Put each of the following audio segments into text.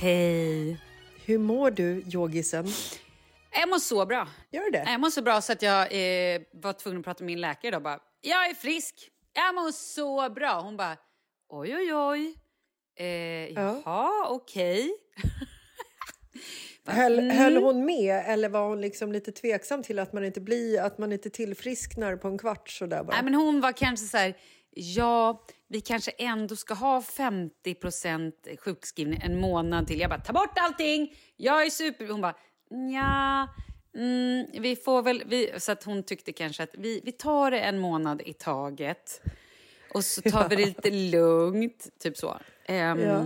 Hej! Hur mår du, yogisen? Jag mår så bra. Gör det? Jag mår så bra så att jag eh, var tvungen att prata med min läkare idag. Bara, jag är frisk. Jag mår så bra. Hon bara, oj, oj, oj. Eh, jaha, okej. Bara, Höll, mm. höll hon med eller var hon liksom lite tveksam till att man inte blir, att man inte tillfrisknar på en kvart sådär bara? Nej, men hon var kanske så här, ja, vi kanske ändå ska ha 50% sjukskrivning en månad till. Jag bara, ta bort allting, jag är super... Hon bara, ja, mm, vi får väl... Vi, så att hon tyckte kanske att vi, vi tar det en månad i taget. Och så tar vi det lite lugnt, typ så. Ehm, Ja.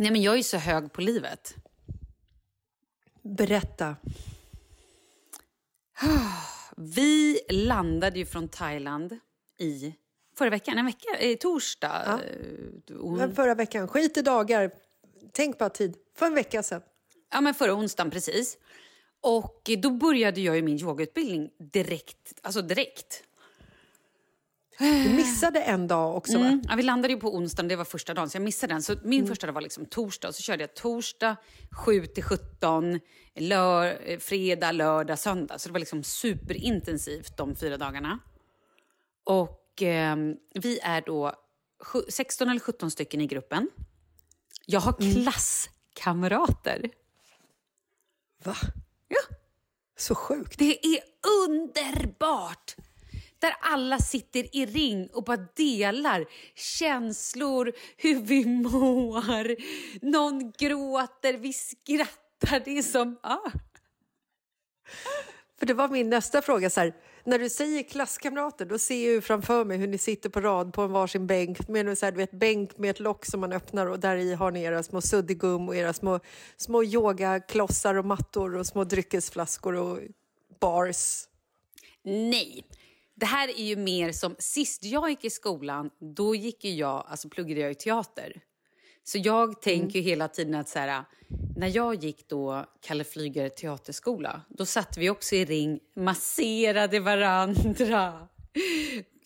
Nej, men jag är så hög på livet. Berätta. Vi landade ju från Thailand i förra veckan, en vecka, i torsdag. Ja. Eh, och- Men förra veckan, skit i dagar. Tänk bara tid. För en vecka sedan. Ja, men förra onsdagen precis. Och då började jag ju min yogautbildning direkt. Alltså direkt. Du missade en dag också, va? Mm. Ja, vi landade ju på onsdagen, det var första dagen, så jag missade den. Så min första dag var liksom torsdag, så körde jag torsdag 7 till 17, lör, eh, fredag, lördag, söndag. Så det var liksom superintensivt de fyra dagarna. Och eh, vi är då sju- 16 eller 17 stycken i gruppen. Jag har klasskamrater. Va? Ja. Så sjukt. Det är underbart! Där alla sitter i ring och bara delar känslor, hur vi mår. Någon gråter, vi skrattar. Det är som... Ah. För det var min nästa fråga. Så här, när du säger klasskamrater, då ser jag ju framför mig hur ni sitter på rad på en varsin bänk med en så här, du vet, bänk med ett lock som man öppnar och där i har ni era små suddigum och era små, små yogaklossar och mattor och små dryckesflaskor och bars. Nej. Det här är ju mer som... Sist jag gick i skolan, då gick ju jag, alltså pluggade jag i teater. Så jag tänker ju hela tiden att så här, när jag gick då Kalle Flyger teaterskola, då satt vi också i ring, masserade varandra.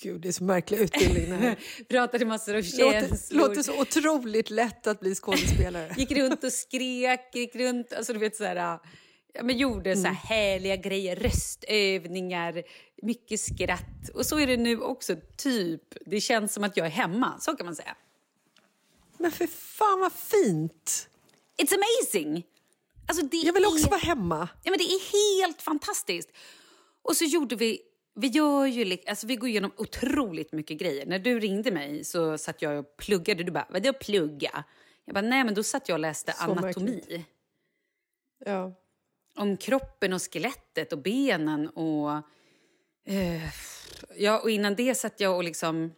Gud, det är så märklig utbildning det här. Pratade massor Låter, känslor. låter så otroligt lätt att bli skådespelare. Gick runt och skrek, gick runt, alltså du vet så här, ja, men gjorde så här härliga grejer, röstövningar, mycket skratt. Och så är det nu också, typ. Det känns som att jag är hemma, så kan man säga. Men för fan vad fint! It's amazing! Alltså det Jag vill också är... vara hemma. Ja, men det är helt fantastiskt. Och så gjorde vi... Vi, gör ju, alltså vi går igenom otroligt mycket grejer. När du ringde mig så satt jag och pluggade. Du bara, vadå plugga? Jag bara, nej men då satt jag och läste Så anatomi. märkligt. Ja. Om kroppen och skelettet och benen och... Eh, ja, och innan det satt jag och liksom...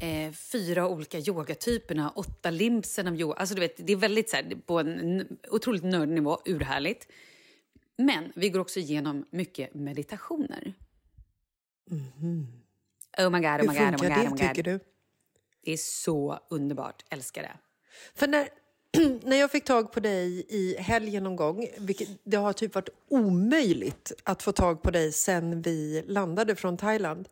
Eh, fyra olika yogatyperna, åtta limbsen av yoga. Alltså du vet, det är väldigt så här, på en otroligt nördnivå, urhärligt. Men vi går också igenom mycket meditationer. Oh my god, oh. Hur my god, oh my funkar god, oh det, my tycker du? Det är så underbart, älskar det. För när, när jag fick tag på dig i helgen någon gång, vilket det har typ varit omöjligt att få tag på dig sen vi landade från Thailand,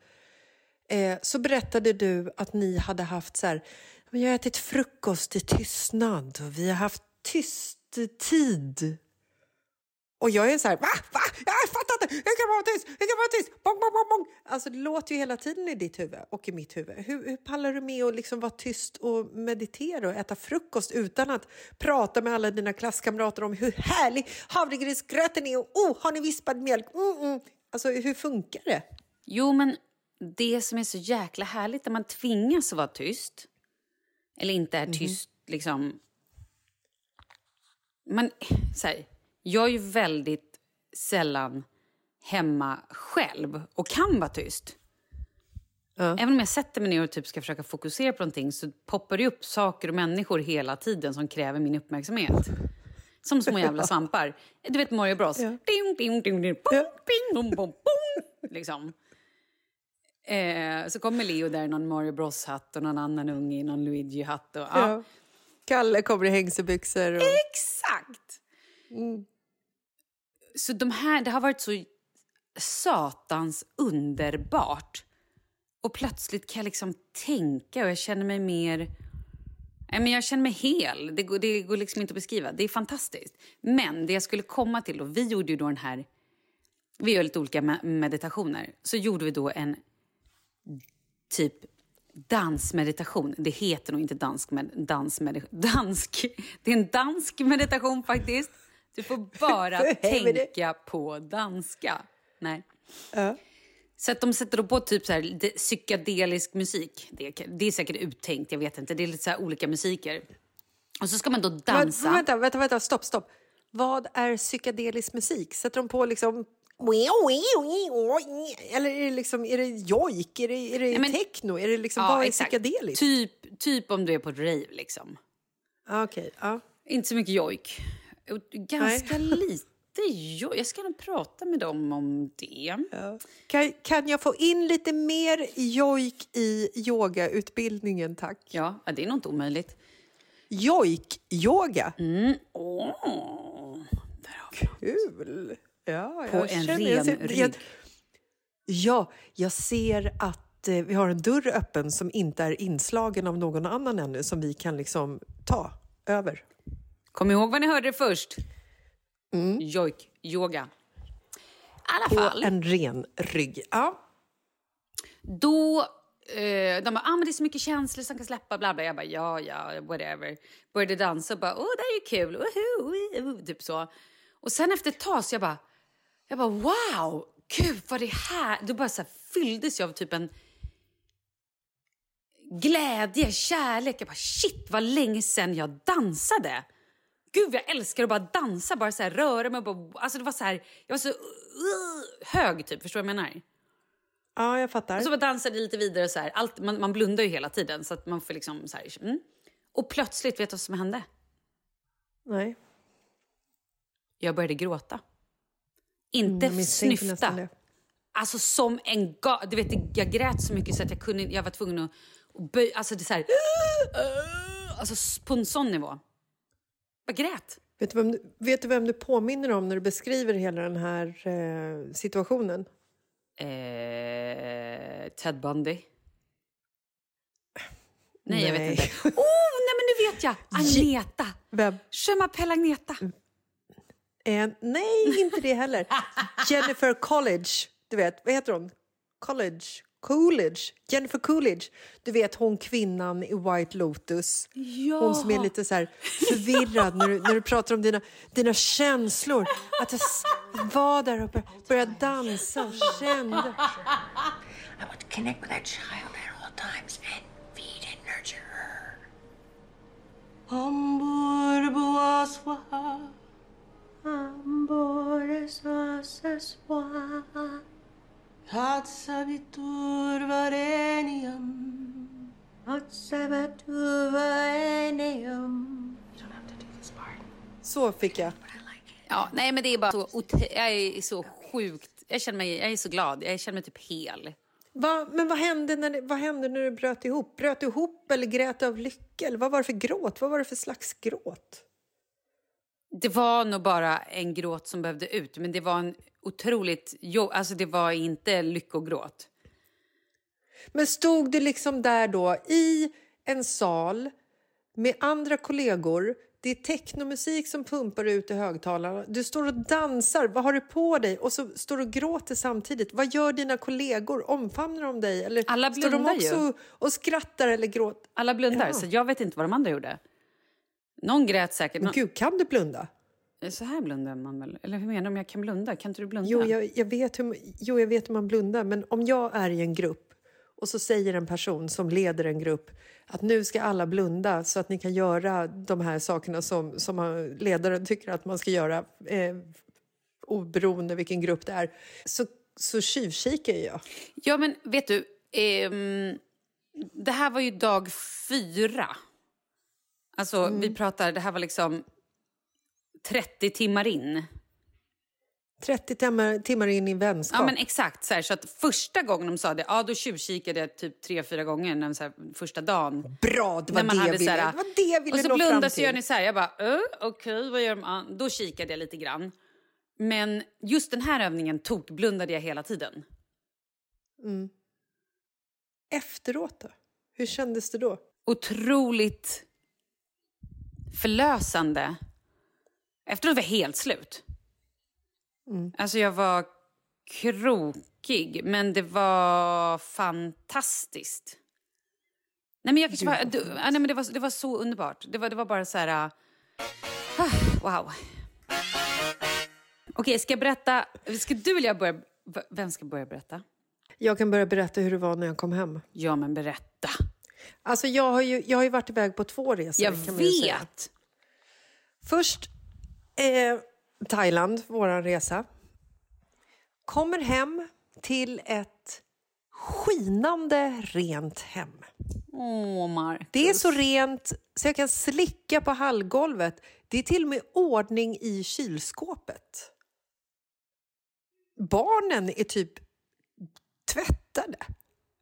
eh, så berättade du att ni hade haft så här, jag har ätit frukost i tystnad och vi har haft tyst tid. Och jag är så här, va? va? Jag fattar inte! Hur kan man vara tyst? Hur kan man vara tyst? Bong, bong, bong, bong. Alltså det låter ju hela tiden i ditt huvud och i mitt huvud. Hur, hur pallar du med att liksom vara tyst och meditera och äta frukost utan att prata med alla dina klasskamrater om hur härlig havregrynsgröten är och oh, har ni vispad mjölk? Mm, mm. Alltså hur funkar det? Jo, men det som är så jäkla härligt när man tvingas att vara tyst, eller inte är tyst, liksom... Man, så här, jag är ju väldigt sällan hemma själv och kan vara tyst. Även om jag sätter mig ner och typ ska försöka fokusera på någonting så poppar det upp saker och människor hela tiden som kräver min uppmärksamhet. Som små jävla svampar. Du vet Mario Bros. Ding, ding, ding, ding, bong, bing, bom, bom, bong, liksom. Eh, så kommer Leo där i någon Mario Bros-hatt och någon annan unge i någon Luigi-hatt. Och, ja. Ja. Kalle kommer i hängselbyxor. Och... Exakt! Så de här, det har varit så satans underbart. Och plötsligt kan jag liksom tänka och jag känner mig mer... Nej, men jag känner mig hel. Det går, det går liksom inte att beskriva. Det är fantastiskt. Men det jag skulle komma till då, vi gjorde ju då den här... Vi gör lite olika me- meditationer. Så gjorde vi då en typ dansmeditation. Det heter nog inte dansk med, dansmedi- dansk. Det är en dansk meditation faktiskt. Du får bara tänka på danska. Nej. Ja. Så att de sätter på typ så här psykedelisk musik. Det, är- det är säkert uttänkt, jag vet inte. Det är lite så här olika musiker. Och så ska man då dansa. Men, vänta, vänta, vänta, stopp, stopp. Vad är psykedelisk musik? Sätter de på liksom... Eller är det, liksom, är det jojk? Är det, är det Nej, men- techno? Är det liksom, vad är psykedeliskt? Typ, typ om du är på ett rave liksom. Ah, Okej, ja. Inte så mycket jojk. Ganska lite jojk. Jag ska nog prata med dem om det. Kan, kan jag få in lite mer jojk i yogautbildningen, tack? Ja, ja, det är nog inte omöjligt. Jojk-yoga? Vi något. Kul! Ja, På en känner- ren jag ser, rygg. jag, Ja, jag ser att eh, vi har en dörr öppen som inte är inslagen av någon annan ännu som vi kan liksom ta över. Kom ihåg vad ni hörde först. Mm. Jojk, yoga. I alla På fall. en ren rygg. Ja. Då, eh, de bara, ah, men det är så mycket känslor som kan släppa, bla bla. Jag bara, ja, ja, whatever. Började dansa och bara, åh, det här är ju kul, Woho, woho, typ så. Och sen efter ett tag så jag bara, jag bara, wow, gud vad det är här. Då bara så här, fylldes jag av typ en glädje, kärlek. Jag bara, shit vad länge sedan jag dansade. Gud jag älskar att bara dansa, bara så här, röra mig. Bara, alltså det var så här, jag var så uh, hög typ, förstår du vad jag menar? ja, jag fattar. Och så bara dansade lite vidare. Så här. Allt, man, man blundar ju hela tiden. så att man får liksom så här, mm. Och plötsligt, vet du vad som hände? Nej. Jag började gråta. Inte nästan snyfta. Alltså som en ga... Du vet, jag grät så mycket så att jag kunde Jag var tvungen att, att böj... Alltså det är så här... Alltså på en sån nivå. Jag grät. Vet du, vem, du- vet du vem du påminner om när du beskriver hela den här eh, situationen? Eh, Ted Bundy. Nej, jag vet Nej. inte. Oh, nej men nu vet jag! Agneta! Vem? Je m'appelle Agneta. Eh, nej, inte det heller. Jennifer College. Du vet, vad heter hon? College? Coolidge? Jennifer Coolidge. Du vet hon kvinnan i White Lotus. Hon som är lite så här förvirrad när du, när du pratar om dina, dina känslor. Att jag var där och bör- började dansa och kände. I want to connect with that child at all times and feed and nurture her. Så fick jag. Ja, nej men det är bara så... Jag är så sjukt... Jag känner mig, jag är så glad. Jag känner mig typ hel. Va, men vad hände, när vad hände när du bröt ihop? Bröt du ihop eller grät av lycka? Eller vad var det för gråt? Vad var det för slags gråt? Det var nog bara en gråt som behövde ut, men det var en otroligt... Jo, alltså det var inte lyckogråt. Men stod du liksom där då i en sal med andra kollegor? Det är technomusik som pumpar ut i högtalarna. Du står och dansar. Vad har du på dig? Och så står du och gråter samtidigt. Vad gör dina kollegor? Omfamnar de dig? Eller Alla står de blundar också ju. och skrattar eller gråter? Alla blundar, Ja. så jag vet inte vad de andra gjorde. Någon grät säkert. Men Någon... gud, kan du blunda? Så här blundar man väl? Eller hur menar du om jag kan blunda? Kan inte du blunda? Jo jag, jag vet hur, jo, jag vet hur man blundar. Men om jag är i en grupp och så säger en person som leder en grupp att nu ska alla blunda så att ni kan göra de här sakerna som, som ledaren tycker att man ska göra eh, oberoende vilken grupp det är, så, så tjuvkikar jag. Ja, men vet du, ehm, det här var ju dag fyra. Alltså, Mm. vi pratar, det här var liksom 30 timmar in. 30 timmar, timmar in i vänskap. Ja, men exakt. Så, här, så att första gången de sa det, ja, då tjuvkikade jag typ tre, fyra gånger när, så här, första dagen. Bra, det var det jag hade ville, så här, det var det jag ville Och så blundar så gör ni så här, jag bara, uh, okej, vad gör man? Då kikade jag lite grann. Men just den här övningen tog, blundade jag hela tiden. Efteråt då? Hur kändes det då? otroligt förlösande. Efteråt var jag helt slut. Alltså jag var krokig, men det var fantastiskt. Nej, men jag kanske bara, du, nej, men det, var, det var så underbart. Det var, det var bara så här... ah, wow. Okej, ska jag berätta? Ska du eller jag börja? Vem ska börja berätta? Jag kan börja berätta hur det var när jag kom hem. Ja, men berätta. Alltså jag har ju, jag har ju varit iväg på två resor. Jag vet. Först eh, Thailand, vår resa. Kommer hem till ett skinande rent hem. Åh, Marcus. Det är så rent så jag kan slicka på hallgolvet. Det är till och med ordning i kylskåpet. Barnen är typ tvättade.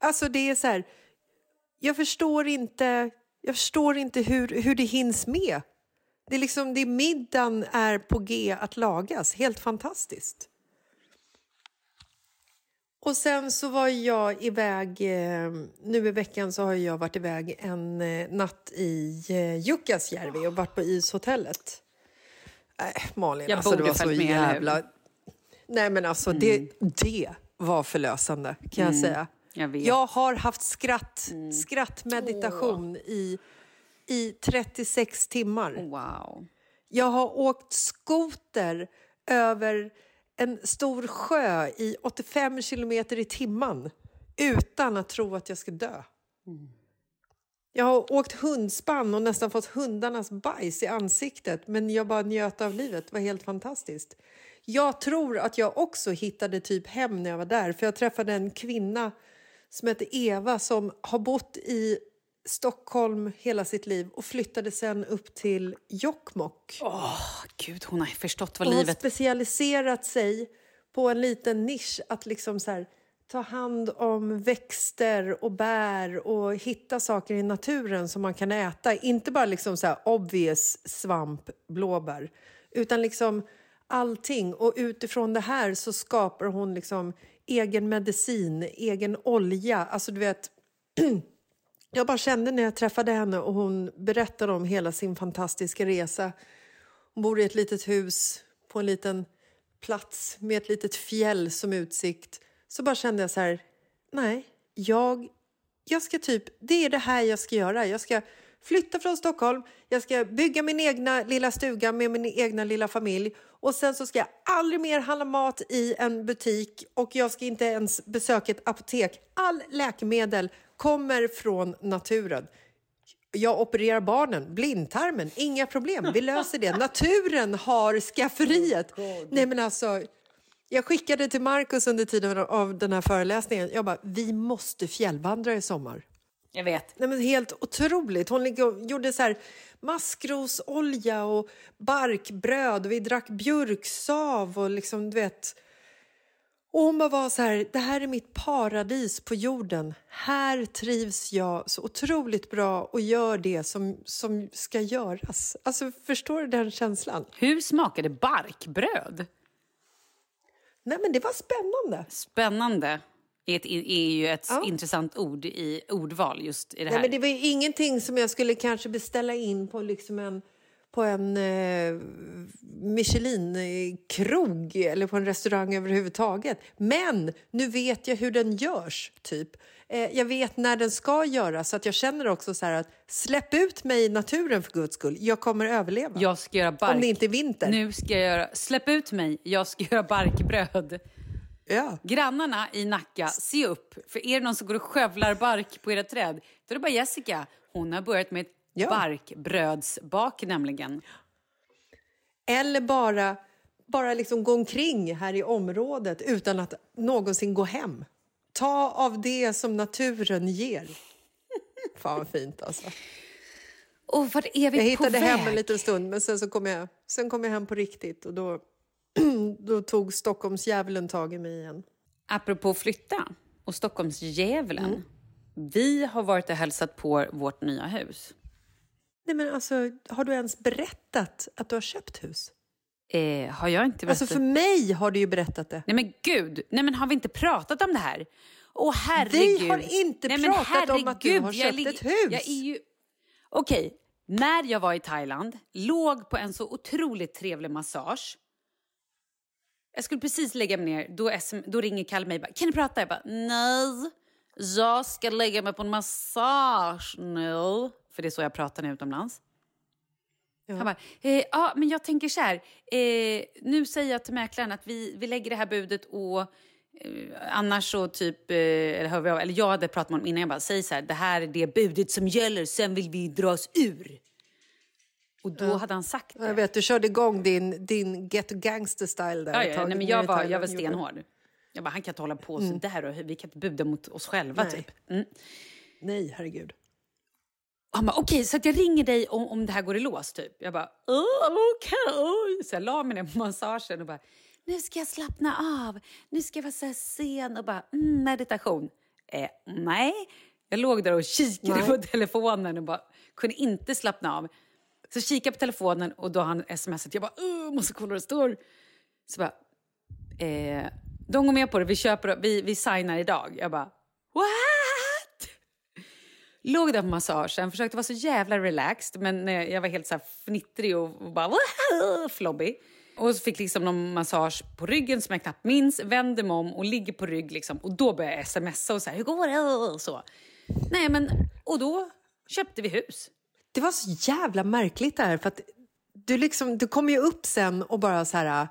Alltså det är så här... Jag förstår inte, jag förstår inte hur, hur det hinns med. Det är liksom, det middagen är på G att lagas. Helt fantastiskt. Och sen så var jag iväg, eh, nu i veckan så har jag varit iväg en eh, natt i eh, Jukkasjärvi och varit på ishotellet. Nej, Malin, Jag alltså det var så med, jävla... Nej men alltså det, det var förlösande kan jag säga. Jag jag har haft skratt, skrattmeditation i, i 36 timmar. Wow. Jag har åkt skoter över en stor sjö i 85 kilometer i timmen utan att tro att jag ska dö. Jag har åkt hundspann och nästan fått hundarnas bajs i ansiktet men jag bara njöt av livet. Det var helt fantastiskt. Jag tror att jag också hittade typ hem när jag var där för jag träffade en kvinna som heter Eva som har bott i Stockholm hela sitt liv och flyttade sen upp till Jokkmokk. Åh, gud, hon har förstått vad Och har livet... specialiserat sig på en liten nisch att liksom så här, ta hand om växter och bär och hitta saker i naturen som man kan äta. Inte bara liksom så här obvious svamp, blåbär, utan liksom allting. Och utifrån det här så skapar hon liksom egen medicin, egen olja. Alltså du vet, jag bara kände när jag träffade henne och hon berättade om hela sin fantastiska resa. Hon bor i ett litet hus på en liten plats med ett litet fjäll som utsikt. Så bara kände jag så här, nej, jag, jag ska typ, det är det här jag ska göra. Jag ska flytta från Stockholm, jag ska bygga min egna lilla stuga med min egna lilla familj och sen så ska jag aldrig mer handla mat i en butik och jag ska inte ens besöka ett apotek. All läkemedel kommer från naturen. Jag opererar barnen, blindtarmen, inga problem. Vi löser det. Naturen har skafferiet. Nej men alltså, jag skickade till Markus under tiden av den här föreläsningen. Jag bara, vi måste fjällvandra i sommar. Jag vet. Nej, men helt otroligt. Hon gjorde så här maskrosolja och barkbröd och vi drack björksav och liksom, du vet. Och hon bara var så här, det här är mitt paradis på jorden. Här trivs jag så otroligt bra och gör det som, som ska göras. Alltså, förstår du den känslan? Hur smakade barkbröd? Nej, men det var spännande. Spännande är, ett, är ju ett Ja. intressant ord i ordval just i det här. Nej, men det var ju ingenting som jag skulle kanske beställa in på liksom en, på en eh, Michelin-krog eller på en restaurang överhuvudtaget. Men nu vet jag hur den görs, typ. Eh, jag vet när den ska göras, så att jag känner också så att släpp ut mig i naturen för guds skull. Jag kommer överleva. Jag ska göra bark... Om det inte är vinter. Nu ska jag göra... Släpp ut mig, jag ska göra barkbröd. Ja. Grannarna i Nacka, se upp. För är det någon som går och skövlar bark på era träd, då är det bara Jessica. Hon har börjat med ett Ja. barkbrödsbak nämligen. Eller bara, bara liksom gå omkring här i området utan att någonsin gå hem. Ta av det som naturen ger. Fan vad fint alltså. Och vart är vi Jag på hittade väg? hem en liten stund men sen så kom jag, sen kom jag hem på riktigt och då, då tog Stockholmsdjävulen tag i mig igen. Apropå flytta och Stockholmsdjävulen. Mm. Vi har varit och hälsat på vårt nya hus. Nej men alltså, har du ens berättat att du har köpt hus? Eh, har jag inte Alltså berättat? för mig har du ju berättat det. Nej men gud, nej men har vi inte pratat om det här? Åh herregud. Vi har inte nej, pratat om att du herregud, har köpt ett hus. Jag är ju... Okej, när jag var i Thailand, låg på en så otroligt trevlig massage. Jag skulle precis lägga mig ner, då, SM, då ringer Kalle mig och bara, kan du prata? Jag bara, nej, jag ska lägga mig på en massage nu. För det är så jag pratar är utomlands. Han bara, eh, ja men jag tänker så här, eh, nu säger jag till mäklaren att vi, vi lägger det här budet och eh, annars så typ, eh, eller, hör vi av, eller jag hade pratat med honom innan, jag bara, säg så här, det här är det budet som gäller, sen vill vi dra oss ur. Och då hade han sagt det. Jag vet, du körde igång din, din ghetto gangster style där. Ja, ja, nej, men jag var, jag var stenhård. Jag bara, han kan inte hålla på så där och vi kan inte buda mot oss själva Nej. typ. Mm. Nej, herregud. Han bara, okej, så att jag ringer dig om, om det här går i lås typ. Jag bara, "Oh, okej. Så jag la mig ner på massagen och bara, nu ska jag slappna av. Nu ska jag vara så här sen och bara, mm, meditation. Eh, nej, jag låg där och kikade Nej. på telefonen och bara kunde inte slappna av. Så kikar jag på telefonen och då har han smsat. Jag bara, uh, måste kolla vad det står. Så bara, eh, De går med på det, vi, köper, vi, vi signar idag. Jag bara, what? Låg där på massagen, försökte vara så jävla relaxed men eh, jag var helt så här fnittrig och, och bara "Wah!" flobby. Och så fick liksom någon massage på ryggen som jag knappt minns, vänder mig om och ligger på rygg liksom. Och då började jag smsa och så här, hur går det? Och så. Nej men, och då köpte vi hus. Det var så jävla märkligt det här för att du, liksom, du kom ju upp sen och bara så här...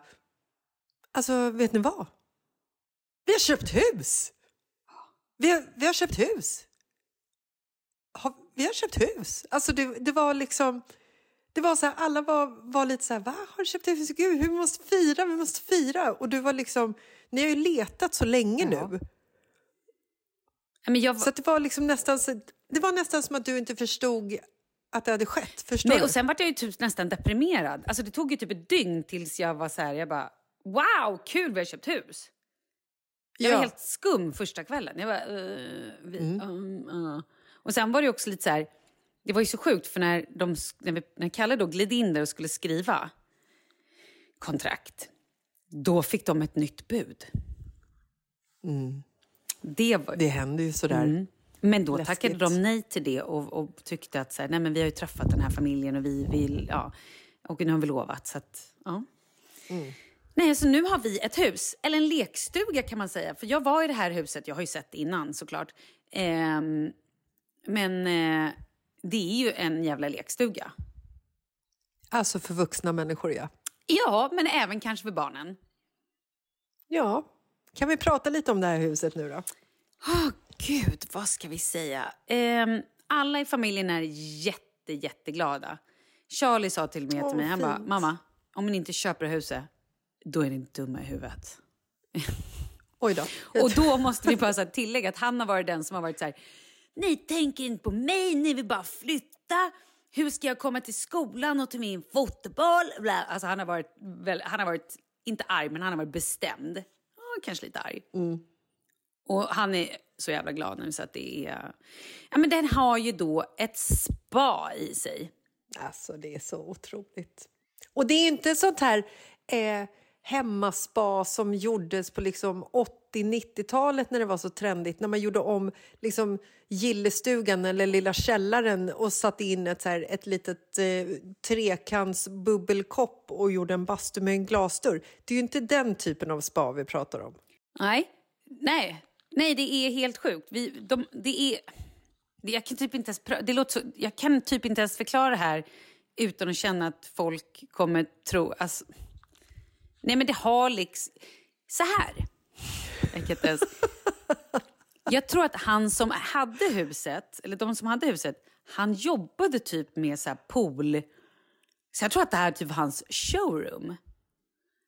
Alltså, vet ni vad? Vi har köpt hus! Vi har, vi har köpt hus. Har, vi har köpt hus. Alltså, det, det var liksom... Det var så här, alla var, var lite så här, va? Har du köpt hus? Gud, vi måste fira, vi måste fira. Och du var liksom, ni har ju letat så länge Ja. nu. Ja, jag, Så det var liksom nästan, det var nästan som att du inte förstod att det hade skett. Förstår Nej, du? och sen var jag ju typ nästan deprimerad. Alltså det tog ju typ ett dygn tills jag var så här, jag bara wow, kul vi har köpt hus. Jag Ja. var helt skum första kvällen. Jag bara, uh, vi, um, uh. Och sen var det också lite så här, det var ju så sjukt för när, de, när, vi, när Kalle då gled in där och skulle skriva kontrakt, då fick de ett nytt bud. Det var Det händer ju sådär. Mm. Men då Läskigt. tackade de nej till det och, och tyckte att så här, nej, men vi har ju träffat den här familjen och vi vill, ja, och nu har vi lovat. Så att, ja. Nej, så nu har vi ett hus, eller en lekstuga kan man säga. För jag var i det här huset, jag har ju sett det innan såklart. Ehm, men eh, det är ju en jävla lekstuga. Alltså för vuxna människor, ja. Ja, men även kanske för barnen. Ja. Kan vi prata lite om det här huset nu då? Åh, gud, vad ska vi säga? Ehm, alla i familjen är jätte, jätteglada. Charlie sa till mig, till mig han bara, mamma, om ni inte köper huset, då är ni dumma i huvudet. Oj då. Och då måste vi bara tillägga att han har varit den som har varit så här, ni tänker inte på mig, ni vill bara flytta. Hur ska jag komma till skolan och till min fotboll? Bla. Alltså han har varit, väl, han har varit, inte arg, men han har varit bestämd. Ja, kanske lite arg. Och han är så jävla glad nu så att det är... Ja, men den har ju då ett spa i sig. Alltså, det är så otroligt. Och det är inte sånt här eh, hemmaspa som gjordes på liksom 80-90-talet när det var så trendigt. När man gjorde om liksom gillestugan eller lilla källaren och satte in ett, så här, ett litet eh, trekants bubbelkopp och gjorde en bastu med en glasdörr. Det är ju inte den typen av spa vi pratar om. Nej, nej, nej det är helt sjukt. Vi, de, det är... det- Jag kan, typ inte ens, det låter så, jag kan typ inte ens förklara det här utan att känna att folk kommer tro... Alltså, nej, men det har liksom... Så här. Jag kan inte ens... Jag tror att han som hade huset, eller de som hade huset, han jobbade typ med så här pool... Så jag tror att det här är typ hans showroom.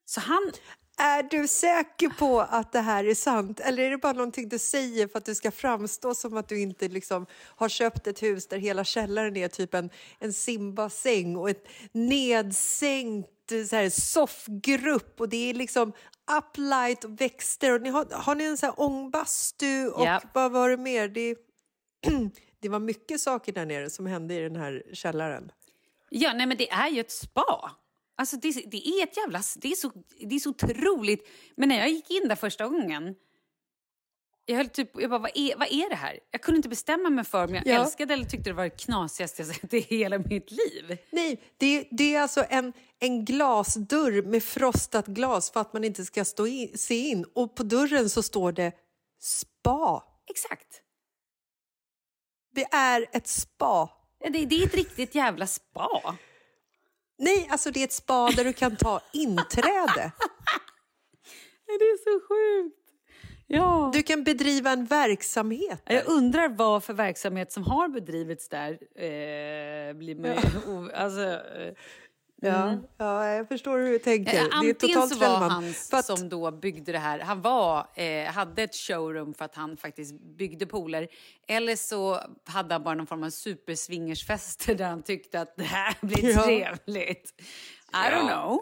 Så han... Är du säker på att det här är sant? Eller är det bara någonting du säger för att du ska framstå som att du inte liksom har köpt ett hus där hela källaren är typ en, en simbassäng och ett nedsänkt så här, soffgrupp och det är liksom uplight och växter och ni har, har ni en så här ångbastu och Ja. vad var det mer? Det, det var mycket saker där nere som hände i den här källaren. Ja, nej men det är ju ett spa. Alltså det, det är ett jävla... Det är, så, det är så otroligt. Men när jag gick in där första gången... Jag höll typ... Jag bara, vad är, vad är det här? Jag kunde inte bestämma mig för om jag Ja. älskade eller tyckte det var det knasigaste jag sett i hela mitt liv. Nej, det, det är alltså en, en glasdörr med frostat glas för att man inte ska stå in, se in. Och på dörren så står det spa. Exakt. Det är ett spa. Det, det är ett riktigt jävla spa. Nej, alltså det är ett spa där du kan ta inträde. Det är så sjukt. Ja. Du kan bedriva en verksamhet. där. Jag undrar vad för verksamhet som har bedrivits där. Eh, blir ju o- alltså, eh, Ja, ja, jag förstår hur du tänker. Eh, det är Antingen totalt så var han att- som då byggde det här, han var, eh, hade ett showroom för att han faktiskt byggde pooler. Eller så hade han bara någon form av superswingersfester där han tyckte att det här blir Ja. trevligt. I don't know.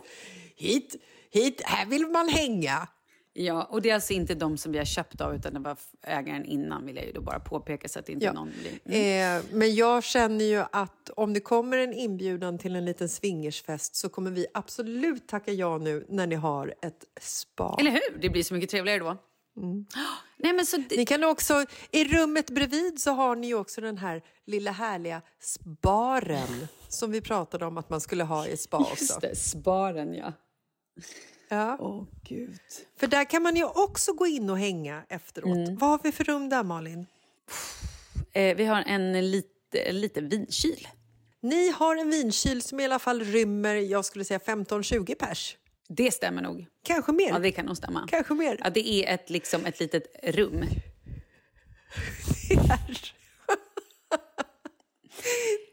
Hit, hit, här vill man hänga. Ja, och det är alltså inte de som vi har köpt av utan det var ägaren innan vill jag ju då bara påpeka så att inte Ja. någon blir... Mm. Eh, men jag känner ju att om det kommer en inbjudan till en liten swingersfest så kommer vi absolut tacka ja nu när ni har ett spa. Eller hur? Det blir så mycket trevligare då. Nej, men så det, Ni kan också, I rummet bredvid så har ni ju också den här lilla härliga sparen som vi pratade om att man skulle ha i ett spa också. Just det, sparen ja. Ja. Åh gud. För där kan man ju också gå in och hänga efteråt. Mm. Vad har vi för rum där, Malin? Eh, vi har en lite, en liten vinkyl. Ni har en vinkyl som i alla fall rymmer, jag skulle säga 15-20 pers. Det stämmer nog. Kanske mer. Ja, det kan nog stämma. Kanske mer. Ja, det är ett, liksom, ett litet rum.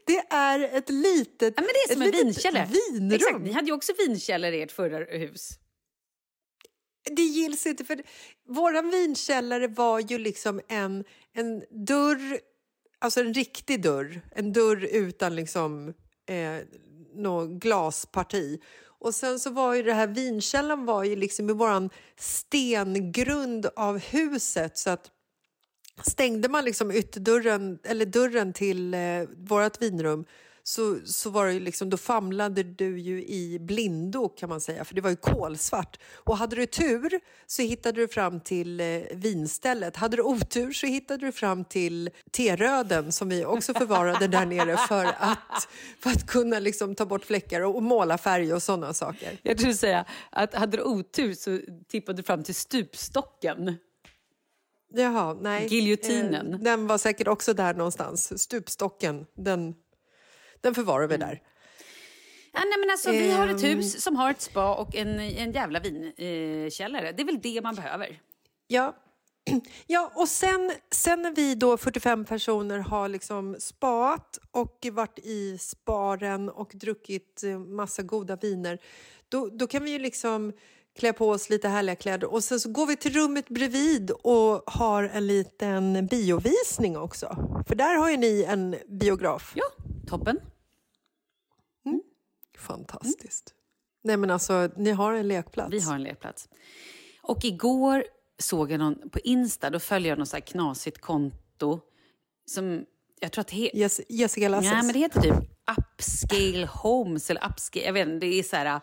Det är ett litet Ja, men det är som en vinkällare. vinrum. Exakt, ni hade ju också vinkällare i ert förra hus. Det gills inte, för våran vinkällare var ju liksom en, en dörr, alltså en riktig dörr, en dörr utan liksom eh, något glasparti. Och sen så var ju det här vinkällaren var ju liksom i våran stengrund av huset så att stängde man liksom ytterdörren eller dörren till eh, vårt vinrum så, så var det liksom, då famlade du ju i blindo kan man säga, för det var ju kolsvart. Och hade du tur så hittade du fram till eh, vinstället. Hade du otur så hittade du fram till teröden som vi också förvarade där nere för att, för att kunna liksom ta bort fläckar och, och måla färg och sådana saker. Jag skulle säga att hade du otur så tippade du fram till stupstocken. Jaha, nej. Giljotinen. Eh, den var säkert också där någonstans. Stupstocken, den, den förvarar vi där. Ja, nej, men alltså, vi har ett Ehm. hus som har ett spa och en, en jävla vinkällare. Eh, källare. det är väl det man behöver. Ja. Ja, och sen, sen när vi då 45 personer har liksom spaat och varit i sparen och druckit eh, massa goda viner, då, då kan vi ju liksom klä på oss lite härliga kläder och sen så går vi till rummet bredvid och har en liten biovisning också. För där har ju ni en biograf. Ja, toppen. Fantastiskt. Nej men alltså, ni har en lekplats. Vi har en lekplats. Och igår såg jag någon på Insta, då följer jag något så här knasigt konto som jag tror att he- Jes- Jessica Lasses. Nej, men det heter typ Upscale Homes eller Upscale, jag vet inte, det är så här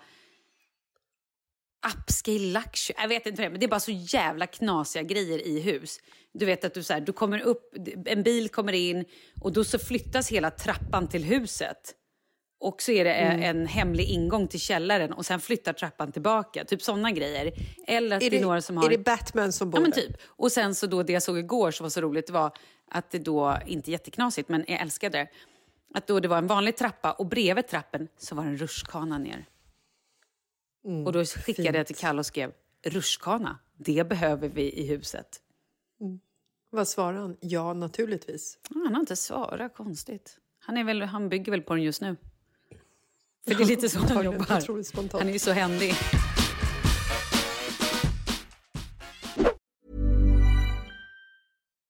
Upscale Luxury, jag vet inte det är, men det är bara så jävla knasiga grejer i hus. Du vet att du, så här, du kommer upp, en bil kommer in och då så flyttas hela trappan till huset. Och så är det Mm. en hemlig ingång till källaren och sen flyttar trappan tillbaka. Typ sådana grejer. Eller att är, det är det, några som har... är det Batman som bor Ja men där? typ. Och sen så då det jag såg igår som var så roligt var att det då, inte jätteknasigt men jag älskade det. Att då det var en vanlig trappa och bredvid trappen så var det en rutschkana ner. Och då skickade jag till Kalle och skrev rutschkana, det behöver vi i huset. Vad svarar han? Ja, naturligtvis. Han har inte svarat, konstigt. Han, är väl, han bygger väl på den just nu. För det är lite så han jobbar. Han är ju så händig.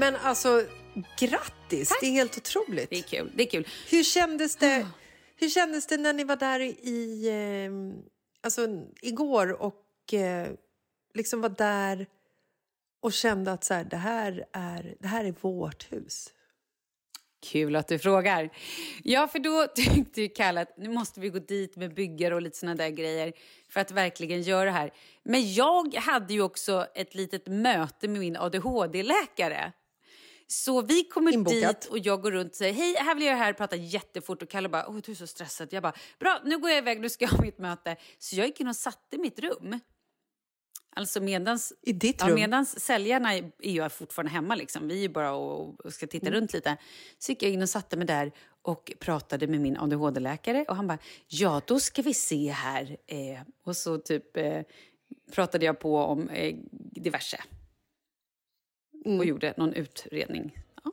Men alltså, grattis! Det är helt otroligt. Det är kul. Det är kul. Hur kändes det, hur kändes det när ni var där i, eh, alltså, igår och eh, liksom var där och kände att så här, det, här är, det här är vårt hus? Kul att du frågar. Ja, för då tyckte ju Kalle att nu måste vi gå dit med byggare och lite såna där grejer för att verkligen göra det här. Men jag hade ju också ett litet möte med min ADHD-läkare. Så vi kommer Inbokat. dit och jag går runt och säger hej, här vill jag här, pratar jättefort och Kalle bara, åh du är så stressad. Jag bara, bra, nu går jag iväg, nu ska jag ha mitt möte. Så jag gick in och satte mitt rum. Alltså medans, I ditt ja, rum? medans säljarna är ju fortfarande hemma, liksom. vi är bara och, och ska titta Mm. runt lite. Så gick jag in och satte mig där och pratade med min ADHD-läkare och han bara, ja då ska vi se här. Eh, och så typ eh, pratade jag på om eh, diverse. Mm. Och gjorde någon utredning. Ja.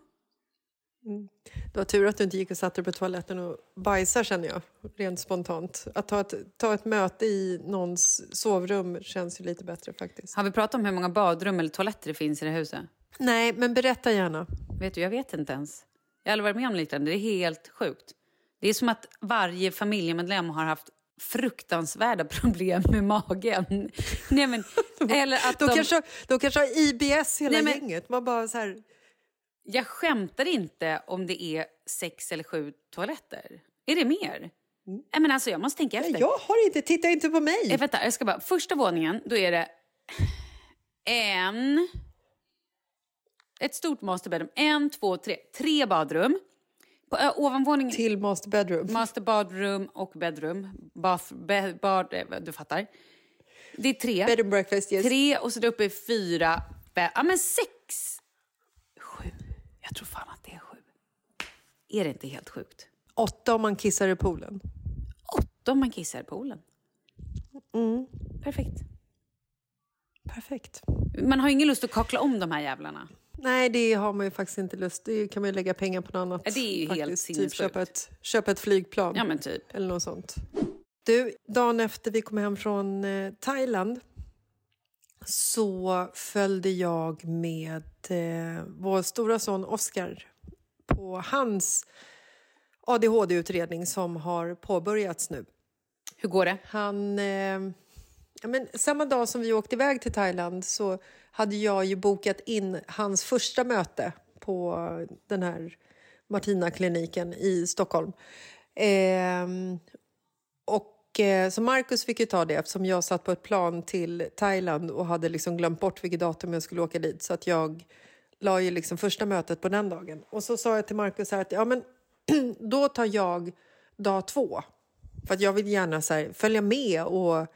Det var tur att du inte gick och satte dig på toaletten och bajsade känner jag, rent spontant. Att ta ett, ta ett möte i någons sovrum känns ju lite bättre faktiskt. Har vi pratat om hur många badrum eller toaletter det finns i det huset? Nej, men berätta gärna. Vet du, jag vet inte ens. Jag har aldrig varit med om liknande. Det är helt sjukt. Det är som att varje familjemedlem har haft fruktansvärda problem med magen. Nej, men, eller att De, de, kanske, de kanske har IBS hela Nej, men- gänget. Man bara så här, Jag skämtar inte om det är sex eller sju toaletter. Är det mer? Nej, men alltså, jag måste tänka efter. Mm. jag har inte, titta inte på mig. Eh, vänta, jag ska bara, första våningen, då är det en... Ett stort master bedroom. En, två, tre. Tre badrum. På ö, ovanvåningen... Till master bedroom. Master badroom och bedroom. Bath, be, bad, eh, du fattar. Det är tre. Bed and breakfast, yes. Tre och så där uppe är fyra. Be, ja, men sex. Sju. Jag tror fan att det är sju. Är det inte helt sjukt? Åtta om man kissar i poolen. Åtta om man kissar i poolen. Mm. Perfekt. Perfekt. Man har ingen lust att kakla om de här jävlarna. Nej, det har man ju faktiskt inte lust Det kan man ju lägga pengar på något annat. Ja, det är ju helt faktiskt. Typ sinnessjukt. köpa ett, köpa ett flygplan. Ja, men typ. Eller något sånt. Du, dagen efter vi kom hem från eh, Thailand så följde jag med eh, vår stora son Oscar på hans ADHD-utredning som har påbörjats nu. Hur går det? Han, eh, ja, men samma dag som vi åkte iväg till Thailand så hade jag ju bokat in hans första möte på den här Martina-kliniken i Stockholm. Eh, och, eh, så Marcus fick ju ta det eftersom jag satt på ett plan till Thailand och hade liksom glömt bort vilket datum jag skulle åka dit. Så att jag la ju liksom första mötet på den dagen. Och så sa jag till Marcus här att ja, men, då tar jag dag två. För att jag vill gärna så här, följa med och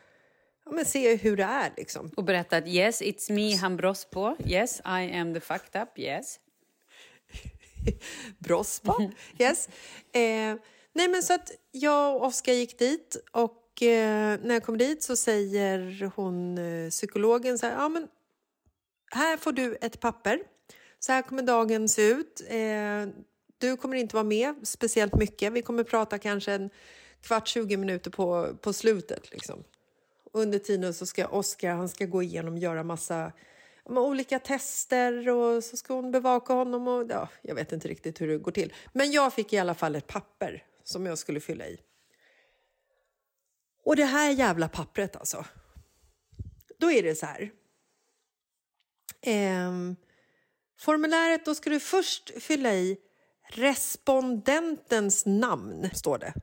men se hur det är. Liksom. Och berätta att yes, it's me han bros på. Yes, I am the fucked up. Yes. Brospa. Yes. Eh, nej, men så att jag och Oskar gick dit och eh, när jag kom dit så säger hon, eh, psykologen så här, ja men här får du ett papper. Så här kommer dagen se ut. Eh, du kommer inte vara med speciellt mycket. Vi kommer prata kanske en kvart, 20 minuter på, på slutet. Liksom. Under tiden så ska Oskar han ska gå igenom och göra massa olika tester och så ska hon bevaka honom. Och, ja, jag vet inte riktigt hur det går till. Men jag fick i alla fall ett papper som jag skulle fylla i. Och det här jävla pappret alltså. Då är det så här. Ehm, formuläret, då ska du först fylla i respondentens namn, står det.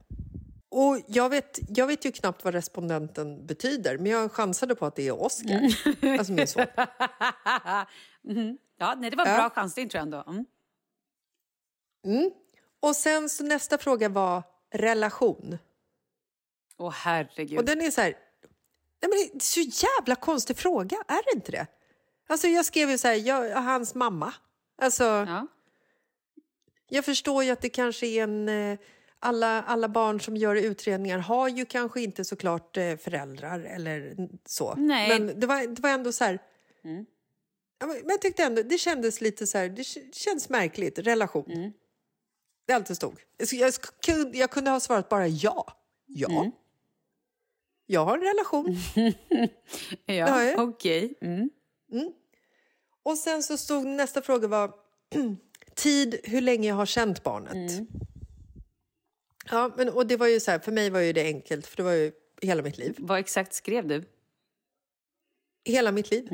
Och jag vet, jag vet ju knappt vad respondenten betyder, men jag chansade på att det är Oscar, alltså min son. Mhm. Ja, nej, det var en Ja. bra chansning tror jag ändå. Mm. Mm. Och sen så nästa fråga var relation. Åh herregud. Och den är så här, Nej, men det är så jävla konstig fråga, är det inte det? Alltså jag skrev ju så här, jag, hans mamma. Alltså, Ja. jag förstår ju att det kanske är en... Alla, alla barn som gör utredningar har ju kanske inte såklart eh, föräldrar eller så. Nej. Men det var, det var ändå så här... Ja, men jag tyckte ändå, det kändes lite så här, det känns märkligt, relation. Det allt det stod. Så Jag, kunde- jag kunde ha svarat bara ja. Ja. Jag har en relation. Ja, Ja, ja. okej. Mm. Och sen så stod nästa fråga var tid, hur länge jag har känt barnet. Mm. Ja, men, och det var ju så här, för mig var ju det enkelt, för det var ju hela mitt liv. Vad exakt skrev du? Hela mitt liv.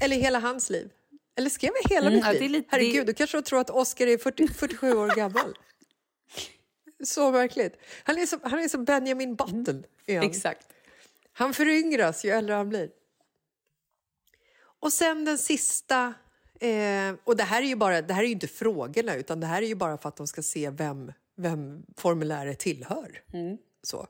Eller hela hans liv. Eller skrev jag hela Mm, mitt ja, liv? lite- Herregud, det- du kanske tror att Oscar är 40, 47 år gammal. Så märkligt. Han är som, han är som Benjamin Button. han. Exakt. Han föryngras ju äldre han blir. Och sen den sista... Eh, och det här är ju bara, det här är ju inte frågorna utan det här är ju bara för att de ska se vem, vem formuläret tillhör. Så.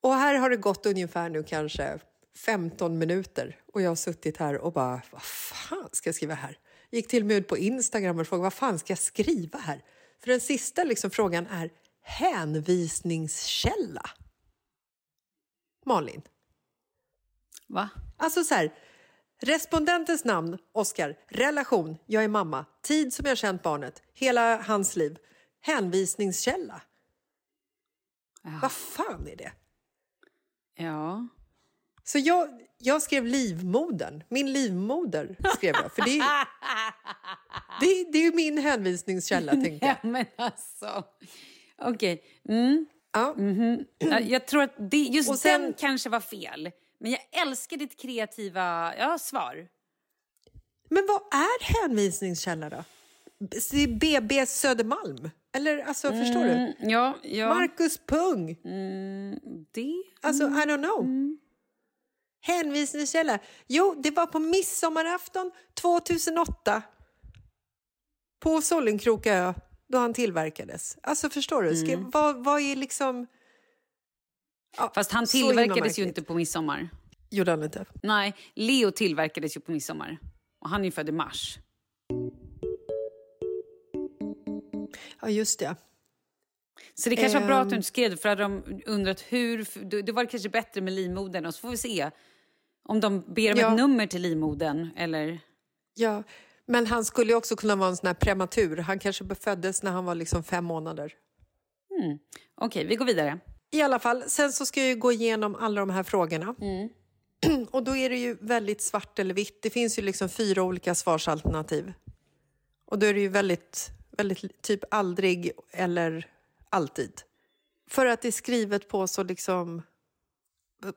Och här har det gått ungefär nu kanske 15 minuter och jag har suttit här och bara, vad fan ska jag skriva här? Gick till och med ut på Instagram och frågade, vad fan ska jag skriva här? För den sista liksom frågan är hänvisningskälla. Malin. Va? Alltså så här, respondentens namn, Oskar, relation, jag är mamma, tid som jag känt barnet, hela hans liv, hänvisningskälla. Vad fan är det? Ja. Så jag, jag skrev livmodern, min livmoder skrev jag, för det är, det, det är ju min hänvisningskälla tänkte jag. Ja, men alltså. Okej. Mm. Ja. Ja, Jag tror att det, just Och sen- den kanske var fel. Men jag älskar ditt kreativa ja, svar. Men vad är hänvisningskälla då? BB Södermalm? Eller alltså, förstår du? Mm, ja, ja. Marcus Pung? det. Alltså, I don't know. Hänvisningskälla? Jo, det var på midsommarafton 2008 på Sollenkroka ö, då han tillverkades. Alltså, förstår du? Ska, vad, vad är liksom... Ja, Fast han tillverkades ju inte på midsommar. Gjorde han inte? Nej, Leo tillverkades ju på midsommar. Och han är ju född i mars. Ja, just det. Så det kanske var bra att du Ehm. inte skrev det, för hade de undrat hur... då- Det var kanske bättre med livmodern och så får vi se om de ber om Ja. ett nummer till livmodern eller... Ja, men han skulle ju också kunna vara en sån här prematur. Han kanske föddes när han var liksom fem månader. Okej, vi går vidare. I alla fall, sen så ska jag ju gå igenom alla de här frågorna. Och då är det ju väldigt svart eller vitt. Det finns ju liksom fyra olika svarsalternativ. Och då är det ju väldigt, väldigt typ aldrig eller alltid. För att det är skrivet på så liksom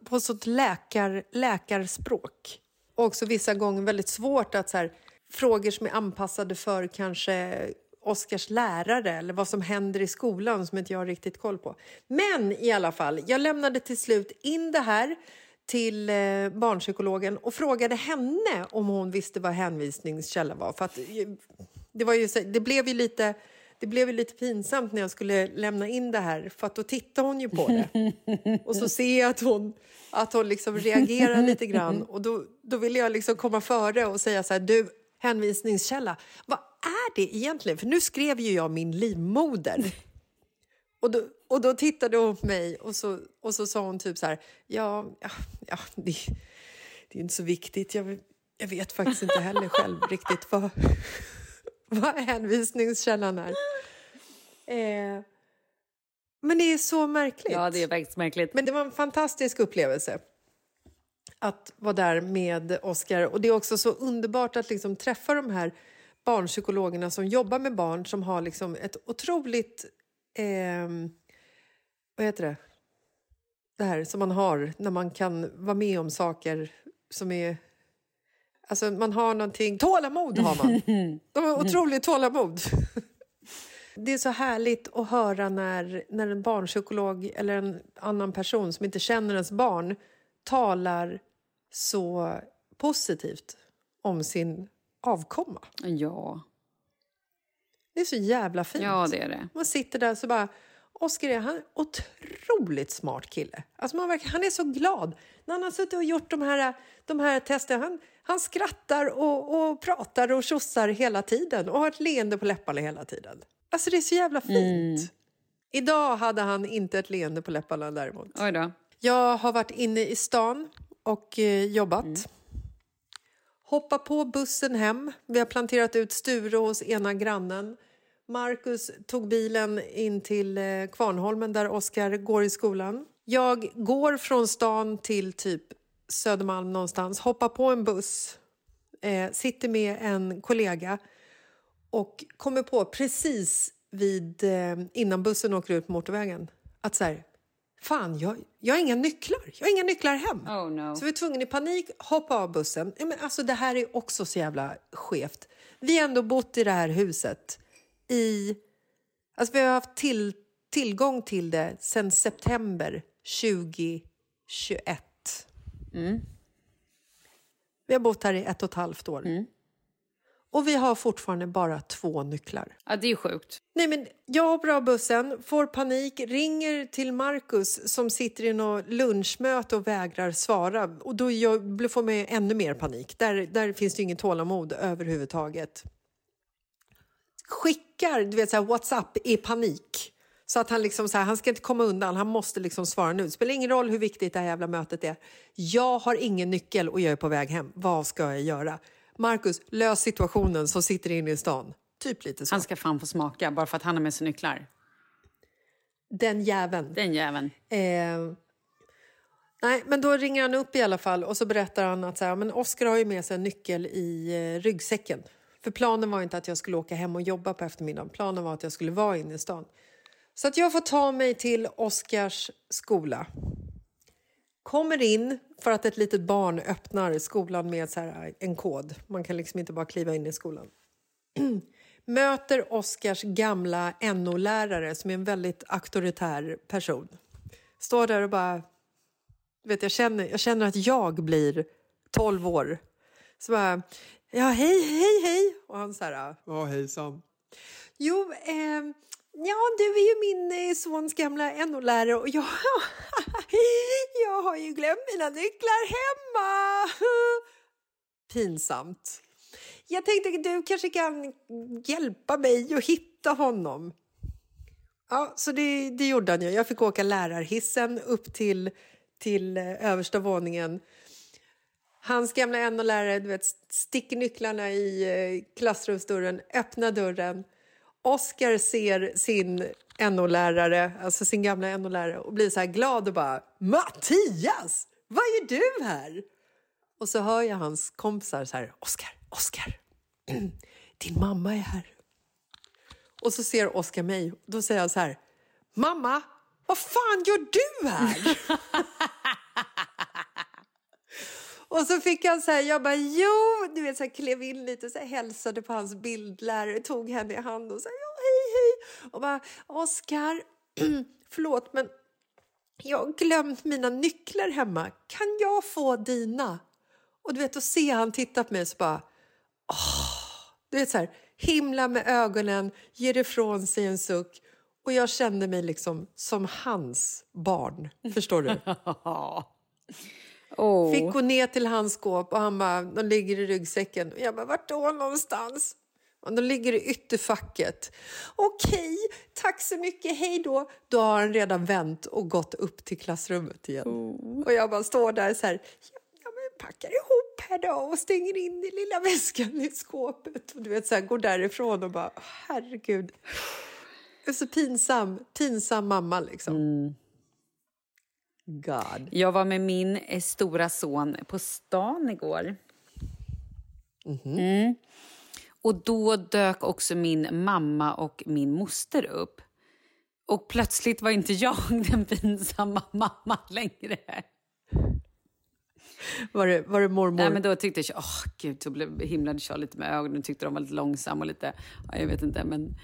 på sånt läkar, läkarspråk. Och också vissa gånger väldigt svårt att så här, frågor som är anpassade för kanske Oskars lärare eller vad som händer i skolan som inte jag har riktigt koll på. Men i alla fall, jag lämnade till slut in det här till eh, barnpsykologen och frågade henne om hon visste vad hänvisningskälla var. För att, eh, det, var ju, det blev ju lite... Det blev ju lite pinsamt när jag skulle lämna in det här för att då tittar hon ju på det. Och så ser jag att hon, att hon liksom reagerar lite grann och då, då vill jag liksom komma före och säga så här, du, hänvisningskälla, vad är det egentligen? För nu skrev ju jag min livmoder. Och då, och då tittade hon på mig och så, och så sa hon typ så här, ja, ja, ja det, det är inte så viktigt, jag, jag vet faktiskt inte heller själv riktigt vad, vad hänvisningskällan är. Eh, men det är så märkligt. Ja, det är faktiskt märkligt. Men det var en fantastisk upplevelse att vara där med Oscar. Och det är också så underbart att liksom träffa de här barnpsykologerna som jobbar med barn som har liksom ett otroligt... ehm, vad heter det? Det här som man har när man kan vara med om saker som är... Alltså man har någonting... Tålamod har man! De har otroligt tålamod. Det är så härligt att höra när, när en barnpsykolog eller en annan person som inte känner ens barn talar så positivt om sin avkomma. Ja. Det är så jävla fint. ja, det är det. Man sitter där så bara... Oskar är, han otroligt smart kille. Alltså man verkar, han är så glad. När han har suttit och gjort de här, de här testerna, han, han skrattar och, och pratar och tjossar hela tiden och har ett leende på läpparna hela tiden. Alltså det är så jävla fint. Idag hade han inte ett leende på läpparna däremot. Oj då. Jag har varit inne i stan och eh, jobbat. Hoppa på bussen hem. Vi har planterat ut Sture hos ena grannen. Marcus tog bilen in till eh, Kvarnholmen där Oskar går i skolan. Jag går från stan till typ Södermalm någonstans, hoppar på en buss, eh, sitter med en kollega och kommer på precis vid, eh, innan bussen åker ut på motorvägen att så här, fan, jag, jag har inga nycklar. Jag har inga nycklar hem. Oh, no. Så vi är tvungna i panik hoppa av bussen. Men alltså, det här är också så jävla skevt. Vi har ändå bott i det här huset i... Alltså, vi har haft till, tillgång till det sedan september 2021. Vi har bott här i ett och ett halvt år. Och vi har fortfarande bara två nycklar. Ja, det är ju sjukt. Nej, men jag hoppar av bussen, får panik, ringer till Marcus som sitter i något lunchmöte och vägrar svara. Och då jag får jag ännu mer panik. Där, där finns det ingen tålamod överhuvudtaget. Skickar du vet, så här, Whatsapp i panik. Så att han liksom så här, han ska inte komma undan, han måste liksom svara nu. Det spelar ingen roll hur viktigt det här jävla mötet är. Jag har ingen nyckel och jag är på väg hem. Vad ska jag göra? Marcus, lös situationen som sitter inne i stan. Typ lite så. Han ska fan få smaka bara för att han har med sig nycklar. Den jäveln. Den jäveln. Eh, nej, men då ringer han upp i alla fall och så berättar han att så här, men Oscar har ju med sig en nyckel i eh, ryggsäcken. För planen var inte att jag skulle åka hem och jobba på eftermiddagen. Planen var att jag skulle vara inne i stan. Så att jag får ta mig till Oskars skola. Kommer in för att ett litet barn öppnar skolan med så här en kod. Man kan liksom inte bara kliva in i skolan. Möter Oskars gamla NO-lärare som är en väldigt auktoritär person. Står där och bara... Vet, jag, känner, jag känner att jag blir 12 år. Så bara... Ja, hej, hej, hej! Och han så här... Ja, hejsan. Jo, ehm, ja, du är ju min eh, sons gamla NO-lärare och jag, jag har ju glömt mina nycklar hemma. Pinsamt. Jag tänkte att du kanske kan hjälpa mig att hitta honom. Ja, så det, det gjorde han ju. Jag fick åka lärarhissen upp till, till eh, översta våningen. Hans gamla NO-lärare du vet, sticker nycklarna i eh, klassrumsdörren, öppnar dörren. Oscar ser sin NO-lärare, alltså sin gamla NO-lärare och blir så här glad och bara Mattias, vad gör du här? Och så hör jag hans kompisar så här Oskar, Oskar, din mamma är här. Och så ser Oscar mig då säger han så här Mamma, vad fan gör du här? Och så fick han så här, jag bara jo, du vet så här, klev in lite så här, hälsade på hans bildlärare, tog henne i hand och sa ja hej hej. Och bara Oskar, förlåt men jag har glömt mina nycklar hemma, kan jag få dina? Och du vet, då ser han titta på mig och så bara åh, du vet så här, himla med ögonen, ger ifrån sig en suck. Och jag kände mig liksom som hans barn, förstår du? Oh. Fick gå ner till hans skåp och han bara, de ligger i ryggsäcken. Jag bara, vart då någonstans? Och de ligger i ytterfacket. Okej, tack så mycket, hej då. Då har han redan vänt och gått upp till klassrummet igen. Och jag bara står där så här, ja, men packar ihop här då och stänger in den lilla väskan i skåpet. Och du vet, så här, går därifrån och bara, herregud. Jag är så pinsam, pinsam mamma liksom. God. Jag var med min eh, stora son på stan igår. Mm. Och då dök också min mamma och min moster upp. Och plötsligt var inte jag den pinsamma mamman längre. Var det, var det mormor? Nej, men då tyckte jag, åh gud, så blev, himlade Charlie lite med ögonen tyckte de var lite långsamma och lite, ja, jag vet inte, men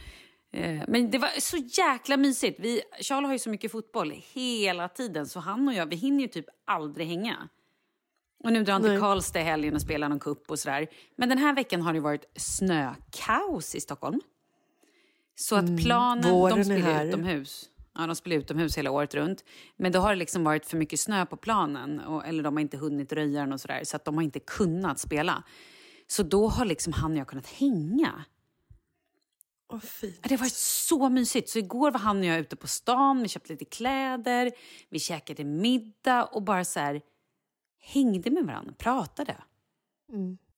men det var så jäkla mysigt. Vi, Charlie har ju så mycket fotboll hela tiden så han och jag, vi hinner ju typ aldrig hänga. Och nu drar han till. Karlstad i helgen och spelar någon cup och sådär. Men den här veckan har det varit snökaos i Stockholm. Så att planen, Mm. de spelar utomhus. Ja, de spelar utomhus hela året runt. Men då har det liksom varit för mycket snö på planen. Och, eller de har inte hunnit röja den och sådär. Så att de har inte kunnat spela. Så då har liksom han och jag kunnat hänga. Fint. Det varit så mysigt. Så igår var han och jag ute på stan, vi köpte lite kläder, vi käkade middag och bara så här hängde med varandra, pratade.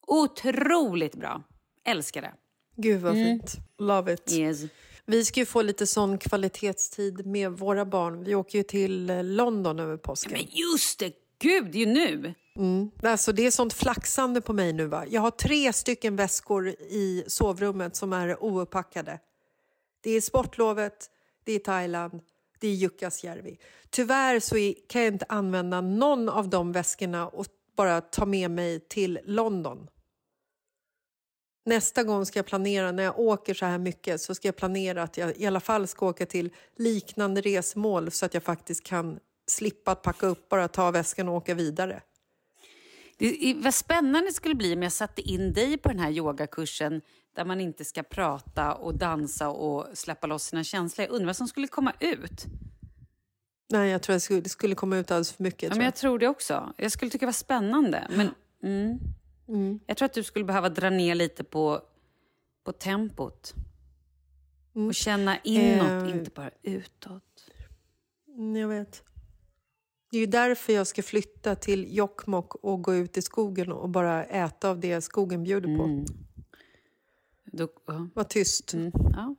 Otroligt bra. Älskar det. Gud vad fint. Love it. Yes. Vi ska ju få lite sån kvalitetstid med våra barn. Vi åker ju till eh, London över påsken. Men just det! Gud, det är ju nu! Mm. Alltså det är sånt flaxande på mig nu. Va? Jag har tre stycken väskor i sovrummet som är ouppackade. Det är sportlovet, det är Thailand, det är Jukkasjärvi. Tyvärr så kan jag inte använda någon av de väskorna och bara ta med mig till London. Nästa gång ska jag planera, när jag åker så här mycket, så ska jag planera att jag i alla fall ska åka till liknande resmål så att jag faktiskt kan slippa att packa upp, bara ta väskan och åka vidare. Det, vad spännande det skulle bli om jag satte in dig på den här yogakursen där man inte ska prata och dansa och släppa loss sina känslor. Jag undrar vad som skulle komma ut. Nej, jag tror att det skulle, komma ut alldeles för mycket. Ja, tror men jag. jag tror det också. Jag skulle tycka det var spännande. Men, mm. Jag tror att du skulle behöva dra ner lite på, på tempot. Och känna inåt, Eh. inte bara utåt. Mm, Jag vet. Det är ju därför jag ska flytta till Jokkmokk och gå ut i skogen och bara äta av det skogen bjuder på. Då, ja. Var tyst. Mm, ja.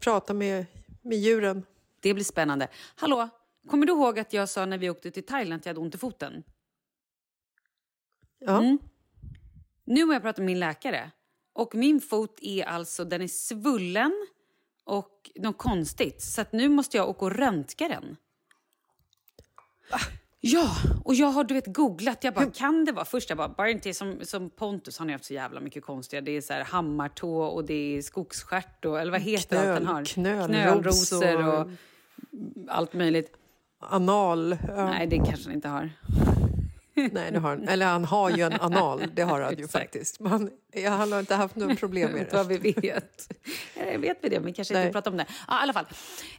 Prata med, med djuren. Det blir spännande. Hallå, kommer du ihåg att jag sa när vi åkte till Thailand att jag hade ont i foten? Ja. Mm. Nu har jag pratat med min läkare. Och min fot är alltså, den är svullen och något konstigt. Så nu måste jag åka och röntga den. Ja, och jag har du vet googlat. Jag bara, kan det vara? Först jag bara, bara inte som, som Pontus, han har haft så jävla mycket konstiga. Det är så här hammartå och det är skogsstjärt och, eller vad heter allt han har? knölros Knölrosor och- och allt möjligt. Anal. Ja. Nej, det kanske han inte har. Nej, det har han. Eller han har ju en anal. Det har han ju faktiskt. Men jag, han har inte haft något problem med Inte vad det. vi vet. Eh, vet vi det, men kanske Nej. inte prata om det. Ja, i alla fall.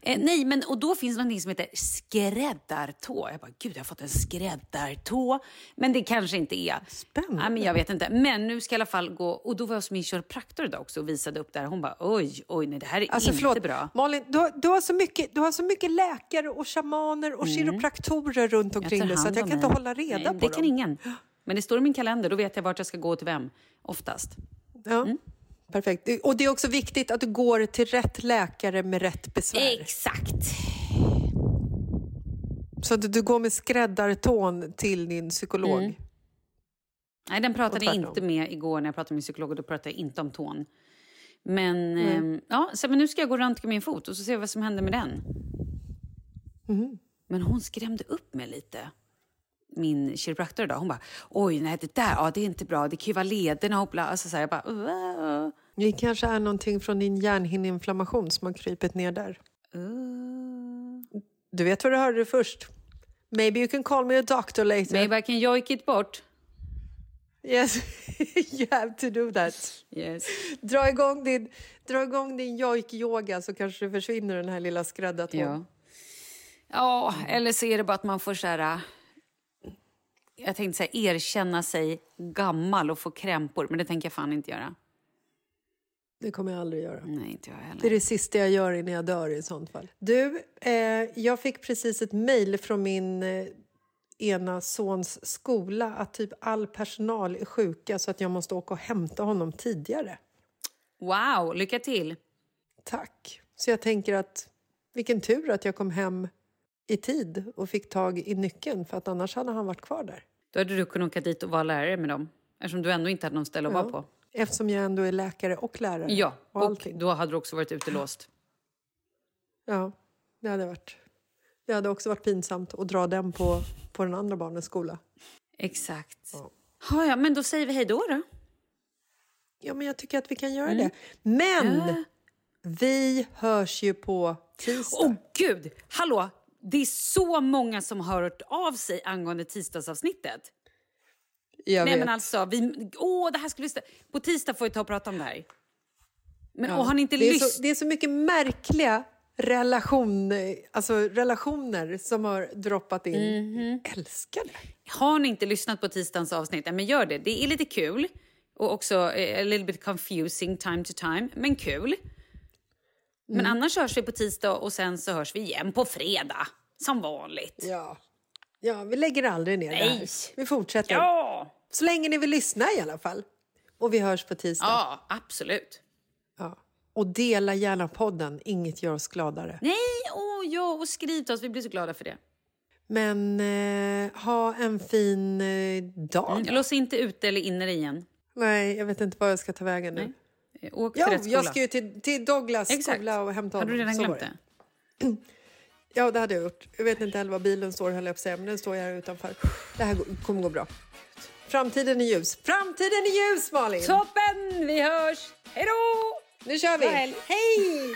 Eh, nej, men och då finns det någonting som heter skräddartå. Jag bara, gud, jag har fått en skräddartå. Men det kanske inte är. Spännande. Ja, men jag vet inte. Men nu ska jag i alla fall gå. Och då var jag hos min kiropraktor idag också och visade upp det här. Hon bara, oj, oj, nej, det här är Alltså, inte förlåt, bra. Malin, du, har- du, har så mycket, du har så mycket läkare och shamaner och kiropraktorer runt Mm. Omkring dig så att jag kan inte hålla reda nej, på Det dem. kan ingen. Men det står i min kalender, då vet jag vart jag ska gå till vem. Oftast. Ja. Mm. Perfekt. Och det är också viktigt att du går till rätt läkare med rätt besvär. Exakt. Så att du går med skräddartån till din psykolog. Mm. Nej, den pratade jag inte med igår när jag pratade med min psykolog och då pratade jag inte om tån. Men, ehm, ja, så, men nu ska jag gå och röntga min fot och så ser vi vad som händer med den. Mhm. Men hon skrämde upp mig lite. Min kiropraktor idag. Hon bara, oj, nej det där, ja, det är inte bra. Det kan ju vara lederna och bla. Alltså, så här, jag bara, uh, Det kanske är någonting från din hjärnhinneinflammation som har krypit ner där. uh. Du vet vad du hörde det först. Maybe you can call me a doctor later. Maybe I can joik it bort. Yes, you have to do that. Yes. Dra igång din, dra igång din jojk-yoga så kanske försvinner den här lilla skräddartån. Ja. ja, eller så är det bara att man får så här... Jag tänkte säga erkänna sig gammal och få krämpor, men det tänker jag fan inte göra. Det kommer jag aldrig göra. Nej, inte jag Det är heller. det sista jag gör innan jag dör i sånt fall. Du, eh, jag fick precis ett mejl från min eh, ena sons skola att typ all personal är sjuka så att jag måste åka och hämta honom tidigare. Wow, lycka till! Tack. Så jag tänker att vilken tur att jag kom hem i tid och fick tag i nyckeln för att annars hade han varit kvar där. Då hade du kunnat åka dit och vara lärare med dem. Eftersom du ändå inte hade någon ställe att vara Ja. på. Eftersom jag ändå är läkare och lärare. Ja, och och då hade du också varit utelåst. Ja, det hade varit. Det hade också varit pinsamt att dra den på, på den andra barnens skola. Exakt. Ja. ja, men då säger vi hej då. då. Ja, men jag tycker att vi kan göra det. Men Ja. vi hörs ju på tisdag. Åh gud! Hallå! Det är så många som har hört av sig angående tisdagsavsnittet. jag Nej vet. men alltså, vi, åh det här skulle vi... stä- På tisdag får vi ta och prata om det här. Men Ja. åh, har ni inte det, är lyssnat? så, det är så mycket märkliga relation, alltså relationer som har droppat in. Mhm. Älskar det. Har ni inte lyssnat på tisdagens avsnitt, men gör det. Det är lite kul och också eh, a little bit confusing time to time, men kul. Men Mm. annars hörs vi på tisdag och sen så hörs vi igen på fredag. Som vanligt. Ja. ja, vi lägger aldrig ner det Nej. här. Vi fortsätter. Ja! Så länge ni vill lyssna i alla fall. Och vi hörs på tisdag. Ja, absolut. Ja. Och dela gärna podden. Inget gör oss gladare. Nej, åh ja, och skriv till oss. Vi blir så glada för det. Men eh, ha en fin eh, dag. Mm, lås inte ute eller inne igen. Nej, jag vet inte var jag ska ta vägen nu. Nej. Åk till Ja, rätt skola. jag ska ju till, till Douglas Exakt. skola och hämta Hade honom. du redan glömt det. Ja, det hade jag gjort. Jag vet inte heller var bilen står, höll jag på att säga, men den står ju här utanför. Det här kommer gå bra. Framtiden är ljus. Framtiden är ljus, Malin! Toppen! Vi hörs! Hej då! Nu kör vi! Hej!